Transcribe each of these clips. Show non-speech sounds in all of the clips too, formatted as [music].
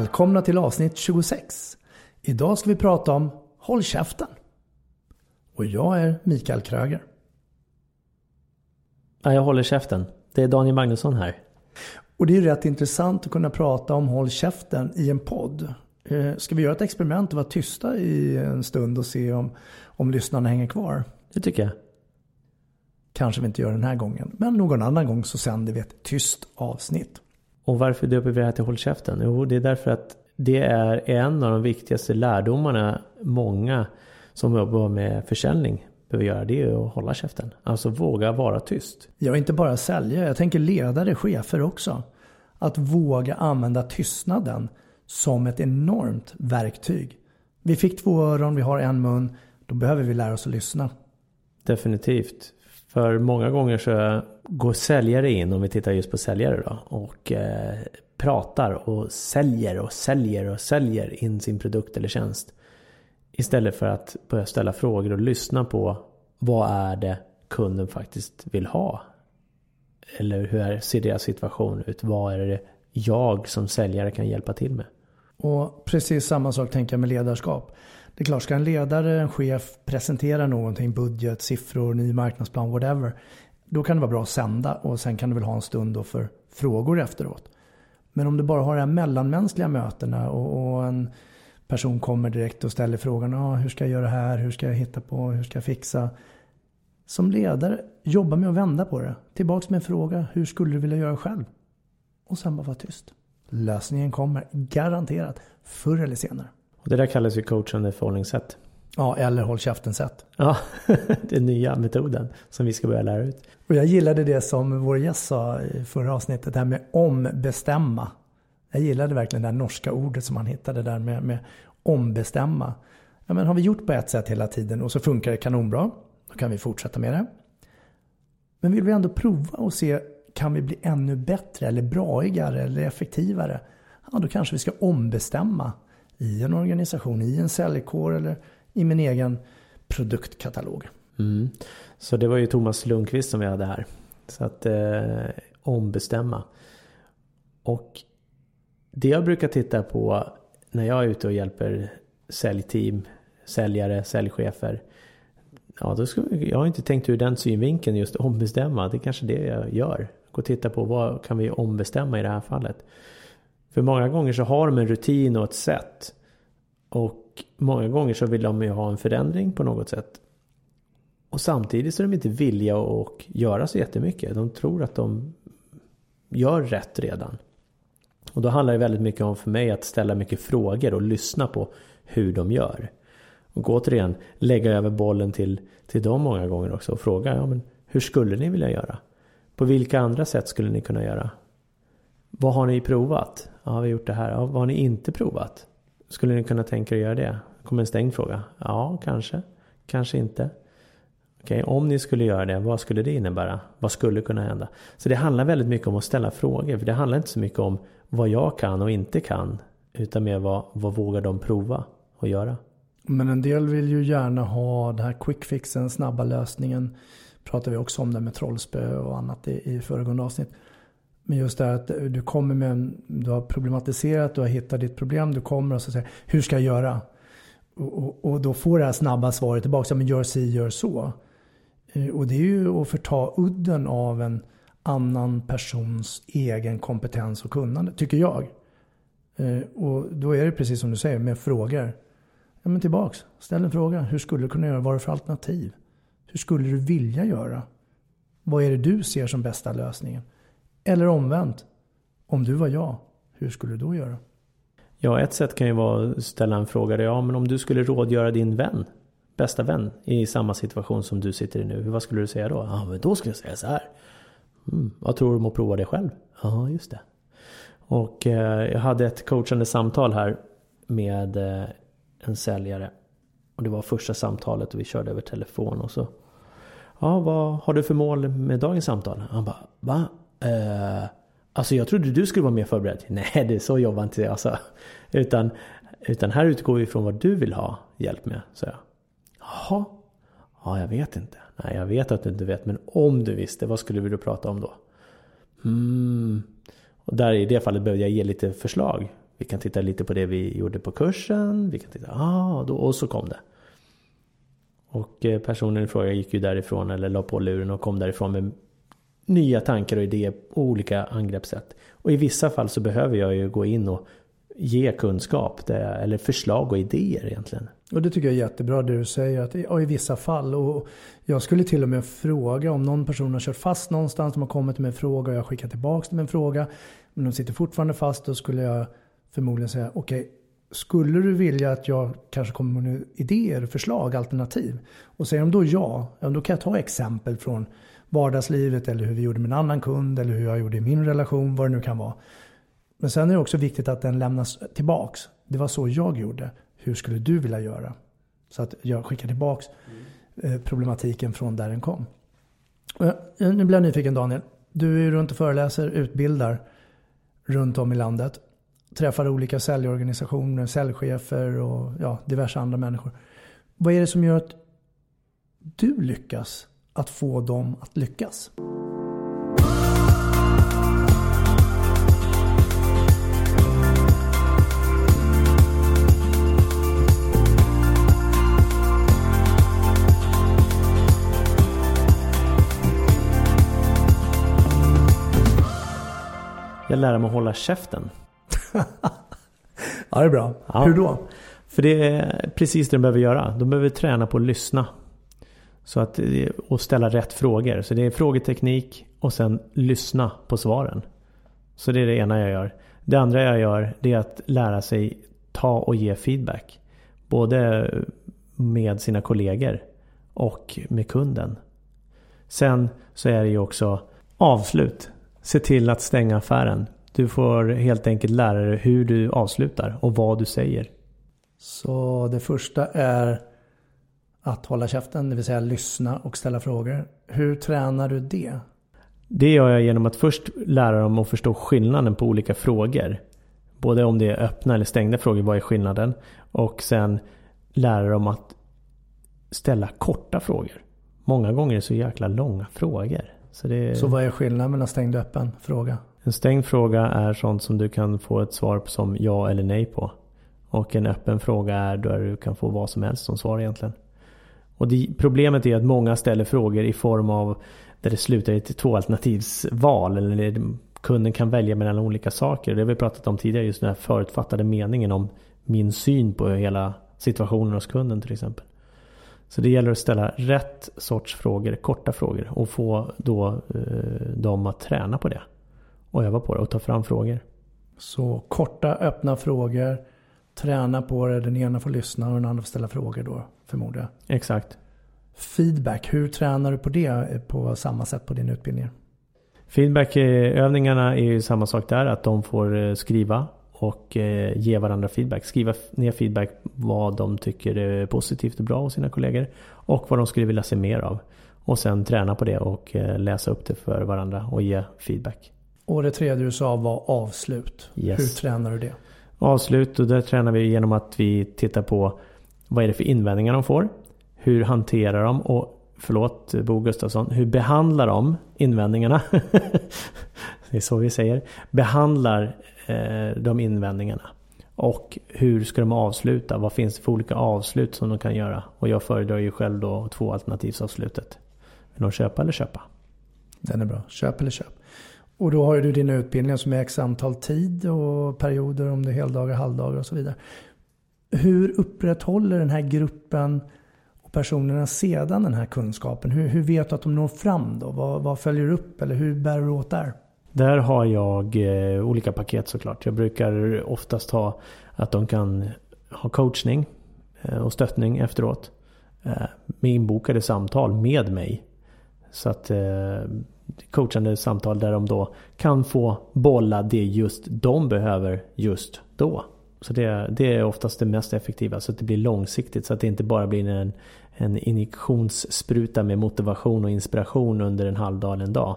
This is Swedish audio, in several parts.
Välkomna till avsnitt 26. Idag ska vi prata om Håll käften. Och jag är Mikael Kröger. Ja, jag håller käften. Det är Daniel Magnusson här. Och det är rätt intressant att kunna prata om Håll käften i en podd. Eh, ska vi göra ett experiment och vara tysta i en stund och se om, om lyssnarna hänger kvar? Det tycker jag. Kanske vi inte gör den här gången. Men någon annan gång så sänder vi ett tyst avsnitt. Och varför döper vi det här till Håll käften? Jo, det är därför att det är en av de viktigaste lärdomarna många som jobbar med försäljning behöver göra. Det är att hålla käften. Alltså våga vara tyst. Jag är inte bara säljare, jag tänker ledare, chefer också. Att våga använda tystnaden som ett enormt verktyg. Vi fick två öron, vi har en mun. Då behöver vi lära oss att lyssna. Definitivt. För många gånger så går säljare in, om vi tittar just på säljare då, och eh, pratar och säljer och säljer och säljer in sin produkt eller tjänst. Istället för att börja ställa frågor och lyssna på vad är det kunden faktiskt vill ha? Eller hur ser deras situation ut? Vad är det jag som säljare kan hjälpa till med? Och precis samma sak tänker jag med ledarskap. Det är klart, ska en ledare, en chef presentera någonting, budget, siffror, ny marknadsplan, whatever. Då kan det vara bra att sända och sen kan du väl ha en stund då för frågor efteråt. Men om du bara har de här mellanmänskliga mötena och, och en person kommer direkt och ställer frågan ah, hur ska jag göra här, hur ska jag hitta på, hur ska jag fixa? Som ledare, jobba med att vända på det. Tillbaks med en fråga, hur skulle du vilja göra själv? Och sen bara vara tyst. Lösningen kommer garanterat förr eller senare. Och det där kallas ju coachande förhållningssätt. Ja, eller håll käften sätt. Ja, [laughs] den nya metoden som vi ska börja lära ut. Och jag gillade det som vår gäst sa i förra avsnittet, det här med ombestämma. Jag gillade verkligen det här norska ordet som han hittade där med, med ombestämma. Ja, men har vi gjort på ett sätt hela tiden och så funkar det kanonbra, då kan vi fortsätta med det. Men vill vi ändå prova och se, kan vi bli ännu bättre eller braigare eller effektivare? Ja, då kanske vi ska ombestämma i en organisation, i en säljkår eller i min egen produktkatalog. Mm. Så det var ju Thomas Lundqvist som vi hade här. Så att eh, ombestämma. Och det jag brukar titta på när jag är ute och hjälper säljteam, säljare, säljchefer. Ja, då ska, jag har inte tänkt ur den synvinkeln just ombestämma. Det är kanske det jag gör. Gå och titta på vad kan vi ombestämma i det här fallet. För många gånger så har de en rutin och ett sätt. Och många gånger så vill de ju ha en förändring på något sätt. Och samtidigt så är de inte villiga att göra så jättemycket. De tror att de gör rätt redan. Och då handlar det väldigt mycket om för mig att ställa mycket frågor och lyssna på hur de gör. Och återigen lägga över bollen till, till dem många gånger också och fråga ja, men hur skulle ni vilja göra? På vilka andra sätt skulle ni kunna göra? Vad har ni provat? Ja, vi har gjort det här. Ja, vad har ni inte provat? Skulle ni kunna tänka er att göra det? kommer en stängd fråga. Ja, kanske. Kanske inte. Okej, om ni skulle göra det, vad skulle det innebära? Vad skulle kunna hända? Så det handlar väldigt mycket om att ställa frågor. För det handlar inte så mycket om vad jag kan och inte kan. Utan mer vad, vad vågar de prova och göra? Men en del vill ju gärna ha den här quick fixen, snabba lösningen. Pratar vi också om det med trollspö och annat i, i föregående avsnitt. Men just det här att du kommer med en, du har problematiserat, du har hittat ditt problem, du kommer och så säger hur ska jag göra? Och, och, och då får det här snabba svaret tillbaka, men gör si, gör så. Eh, och det är ju att förta udden av en annan persons egen kompetens och kunnande, tycker jag. Eh, och då är det precis som du säger med frågor. Ja, men tillbaks, ställ en fråga. Hur skulle du kunna göra? Vad är det för alternativ? Hur skulle du vilja göra? Vad är det du ser som bästa lösningen? Eller omvänt, om du var jag, hur skulle du då göra? Ja, ett sätt kan ju vara att ställa en fråga. Ja, men om du skulle rådgöra din vän, bästa vän, i samma situation som du sitter i nu. Vad skulle du säga då? Ja, men då skulle jag säga så här. Mm, vad tror du om att prova det själv? Ja, just det. Och eh, jag hade ett coachande samtal här med eh, en säljare. Och det var första samtalet och vi körde över telefon och så. Ja, vad har du för mål med dagens samtal? Han bara, va? Uh, alltså jag trodde du skulle vara mer förberedd. [laughs] Nej, det är så jobbar inte jag, alltså. Utan, utan här utgår vi från vad du vill ha hjälp med, sa jag. Jaha? Ja, jag vet inte. Nej, jag vet att du inte vet. Men om du visste, vad skulle vi då prata om då? Mm. Och där i det fallet behövde jag ge lite förslag. Vi kan titta lite på det vi gjorde på kursen. Vi kan titta, ah, då, och så kom det. Och eh, personen i fråga gick ju därifrån eller la på luren och kom därifrån med nya tankar och idéer på olika angreppssätt. Och i vissa fall så behöver jag ju gå in och ge kunskap där, eller förslag och idéer egentligen. Och det tycker jag är jättebra det du säger att ja, i vissa fall. Och jag skulle till och med fråga om någon person har kört fast någonstans. De har kommit med en fråga och jag skickar tillbaka dem en fråga. Men de sitter fortfarande fast. Då skulle jag förmodligen säga okej. Okay, skulle du vilja att jag kanske kommer med idéer, förslag, alternativ? Och säger de då ja, då kan jag ta exempel från vardagslivet eller hur vi gjorde med en annan kund eller hur jag gjorde i min relation, vad det nu kan vara. Men sen är det också viktigt att den lämnas tillbaks. Det var så jag gjorde. Hur skulle du vilja göra? Så att jag skickar tillbaks eh, problematiken från där den kom. Eh, nu blir jag nyfiken Daniel. Du är ju runt och föreläser, utbildar runt om i landet. Träffar olika säljorganisationer, säljchefer och ja, diverse andra människor. Vad är det som gör att du lyckas att få dem att lyckas? Jag lär mig att hålla käften. [laughs] ja, det är bra. Ja. Hur då? För det är precis det de behöver göra. De behöver träna på att lyssna. Så att, eh, och ställa rätt frågor. Så det är frågeteknik och sen lyssna på svaren. Så det är det ena jag gör. Det andra jag gör det är att lära sig ta och ge feedback. Både med sina kollegor och med kunden. Sen så är det ju också avslut. Se till att stänga affären. Du får helt enkelt lära dig hur du avslutar och vad du säger. Så det första är att hålla käften, det vill säga lyssna och ställa frågor. Hur tränar du det? Det gör jag genom att först lära dem att förstå skillnaden på olika frågor. Både om det är öppna eller stängda frågor, vad är skillnaden? Och sen lära dem att ställa korta frågor. Många gånger är det så jäkla långa frågor. Så, det... så vad är skillnaden mellan stängd och öppen fråga? En stängd fråga är sånt som du kan få ett svar som ja eller nej på. Och en öppen fråga är där du kan få vad som helst som svar egentligen. Och det, problemet är att många ställer frågor i form av där det slutar i ett tvåalternativsval. Eller kunden kan välja mellan olika saker. Det har vi pratat om tidigare, just den här förutfattade meningen om min syn på hela situationen hos kunden till exempel. Så det gäller att ställa rätt sorts frågor, korta frågor och få då eh, dem att träna på det. Och öva på det och ta fram frågor. Så korta öppna frågor, träna på det, den ena får lyssna och den andra får ställa frågor då förmodar jag. Exakt. Feedback, hur tränar du på det på samma sätt på din utbildning? Feedbackövningarna är ju samma sak där, att de får eh, skriva och eh, ge varandra feedback. Skriva ner feedback vad de tycker är positivt och bra hos sina kollegor och vad de skulle vilja se mer av. Och sen träna på det och eh, läsa upp det för varandra och ge feedback. Och det tredje du sa var avslut. Yes. Hur tränar du det? Avslut och där tränar vi genom att vi tittar på vad är det för invändningar de får? Hur hanterar de och förlåt Bo Gustafsson, hur behandlar de invändningarna? [laughs] det är så vi säger. Behandlar eh, de invändningarna. Och hur ska de avsluta? Vad finns det för olika avslut som de kan göra? Och jag föredrar ju själv då två alternativsavslutet. Vill de köpa eller köpa? Den är bra. Köp eller köp. Och då har ju du dina utbildningar som är x antal tid och perioder om det är heldagar, halvdagar och så vidare. Hur upprätthåller den här gruppen och personerna sedan den här kunskapen? Hur, hur vet du att de når fram då? Vad, vad följer du upp eller hur bär du åt där? Där har jag eh, olika paket såklart. Jag brukar oftast ha att de kan ha coachning eh, och stöttning efteråt. Eh, med inbokade samtal med mig. Så att eh, coachande samtal där de då kan få bolla det just de behöver just då. Så det, det är oftast det mest effektiva så att det blir långsiktigt så att det inte bara blir en, en injektionsspruta med motivation och inspiration under en halvdag eller en dag.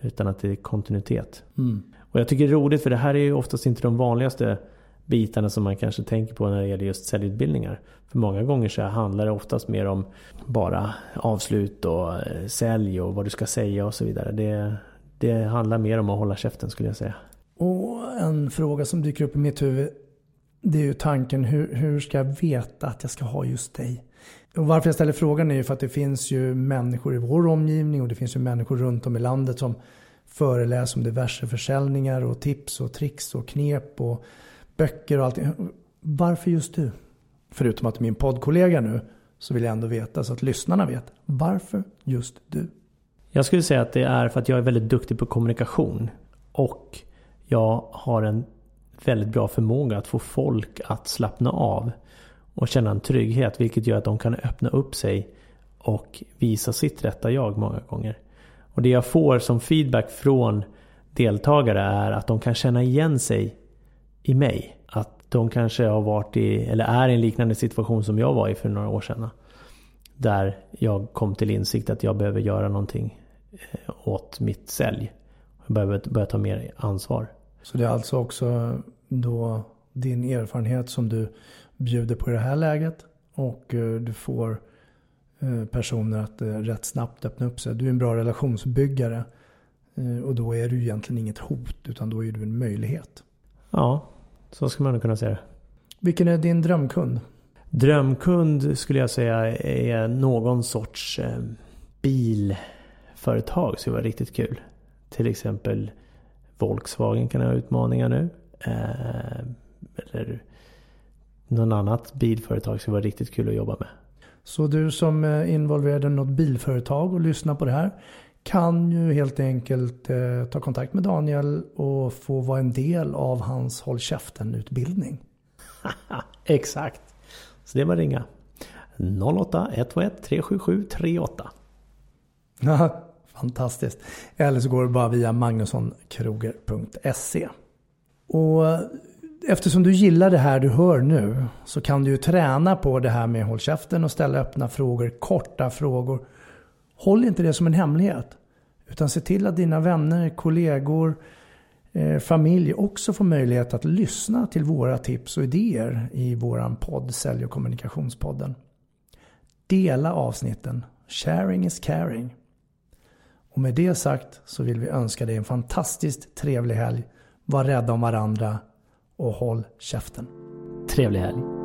Utan att det är kontinuitet. Mm. Och jag tycker det är roligt för det här är ju oftast inte de vanligaste bitarna som man kanske tänker på när det gäller just säljutbildningar. För många gånger så handlar det oftast mer om bara avslut och eh, sälj och vad du ska säga och så vidare. Det, det handlar mer om att hålla käften skulle jag säga. Och en fråga som dyker upp i mitt huvud. Det är ju tanken hur, hur ska jag veta att jag ska ha just dig? Och varför jag ställer frågan är ju för att det finns ju människor i vår omgivning och det finns ju människor runt om i landet som föreläser om diverse försäljningar och tips och tricks och knep och böcker och allting. Varför just du? Förutom att min poddkollega nu så vill jag ändå veta så att lyssnarna vet. Varför just du? Jag skulle säga att det är för att jag är väldigt duktig på kommunikation. Och jag har en väldigt bra förmåga att få folk att slappna av och känna en trygghet. Vilket gör att de kan öppna upp sig och visa sitt rätta jag många gånger. Och det jag får som feedback från deltagare är att de kan känna igen sig i mig. Att de kanske har varit i, eller är i en liknande situation som jag var i för några år sedan. Där jag kom till insikt att jag behöver göra någonting eh, åt mitt sälj. Jag behöver börja ta mer ansvar. Så det är alltså också då din erfarenhet som du bjuder på i det här läget och eh, du får eh, personer att rätt snabbt öppna upp sig. Du är en bra relationsbyggare och då är du egentligen inget hot utan då är du en möjlighet. Ja, så skulle man kunna säga det. Vilken är din drömkund? Drömkund skulle jag säga är någon sorts eh, bilföretag som var riktigt kul. Till exempel Volkswagen kan ha utmaningar nu. Eh, eller någon annat bilföretag som var riktigt kul att jobba med. Så du som är involverad i något bilföretag och lyssnar på det här kan ju helt enkelt eh, ta kontakt med Daniel och få vara en del av hans Håll Käften-utbildning. [laughs] Exakt. Så det var ringa. 08 121 377 38. Fantastiskt. Eller så går det bara via magnussonkroger.se. Och eftersom du gillar det här du hör nu så kan du ju träna på det här med håll käften och ställa öppna frågor, korta frågor Håll inte det som en hemlighet. Utan se till att dina vänner, kollegor, eh, familj också får möjlighet att lyssna till våra tips och idéer i våran podd Sälj och kommunikationspodden. Dela avsnitten. Sharing is caring. Och med det sagt så vill vi önska dig en fantastiskt trevlig helg. Var rädda om varandra och håll käften. Trevlig helg.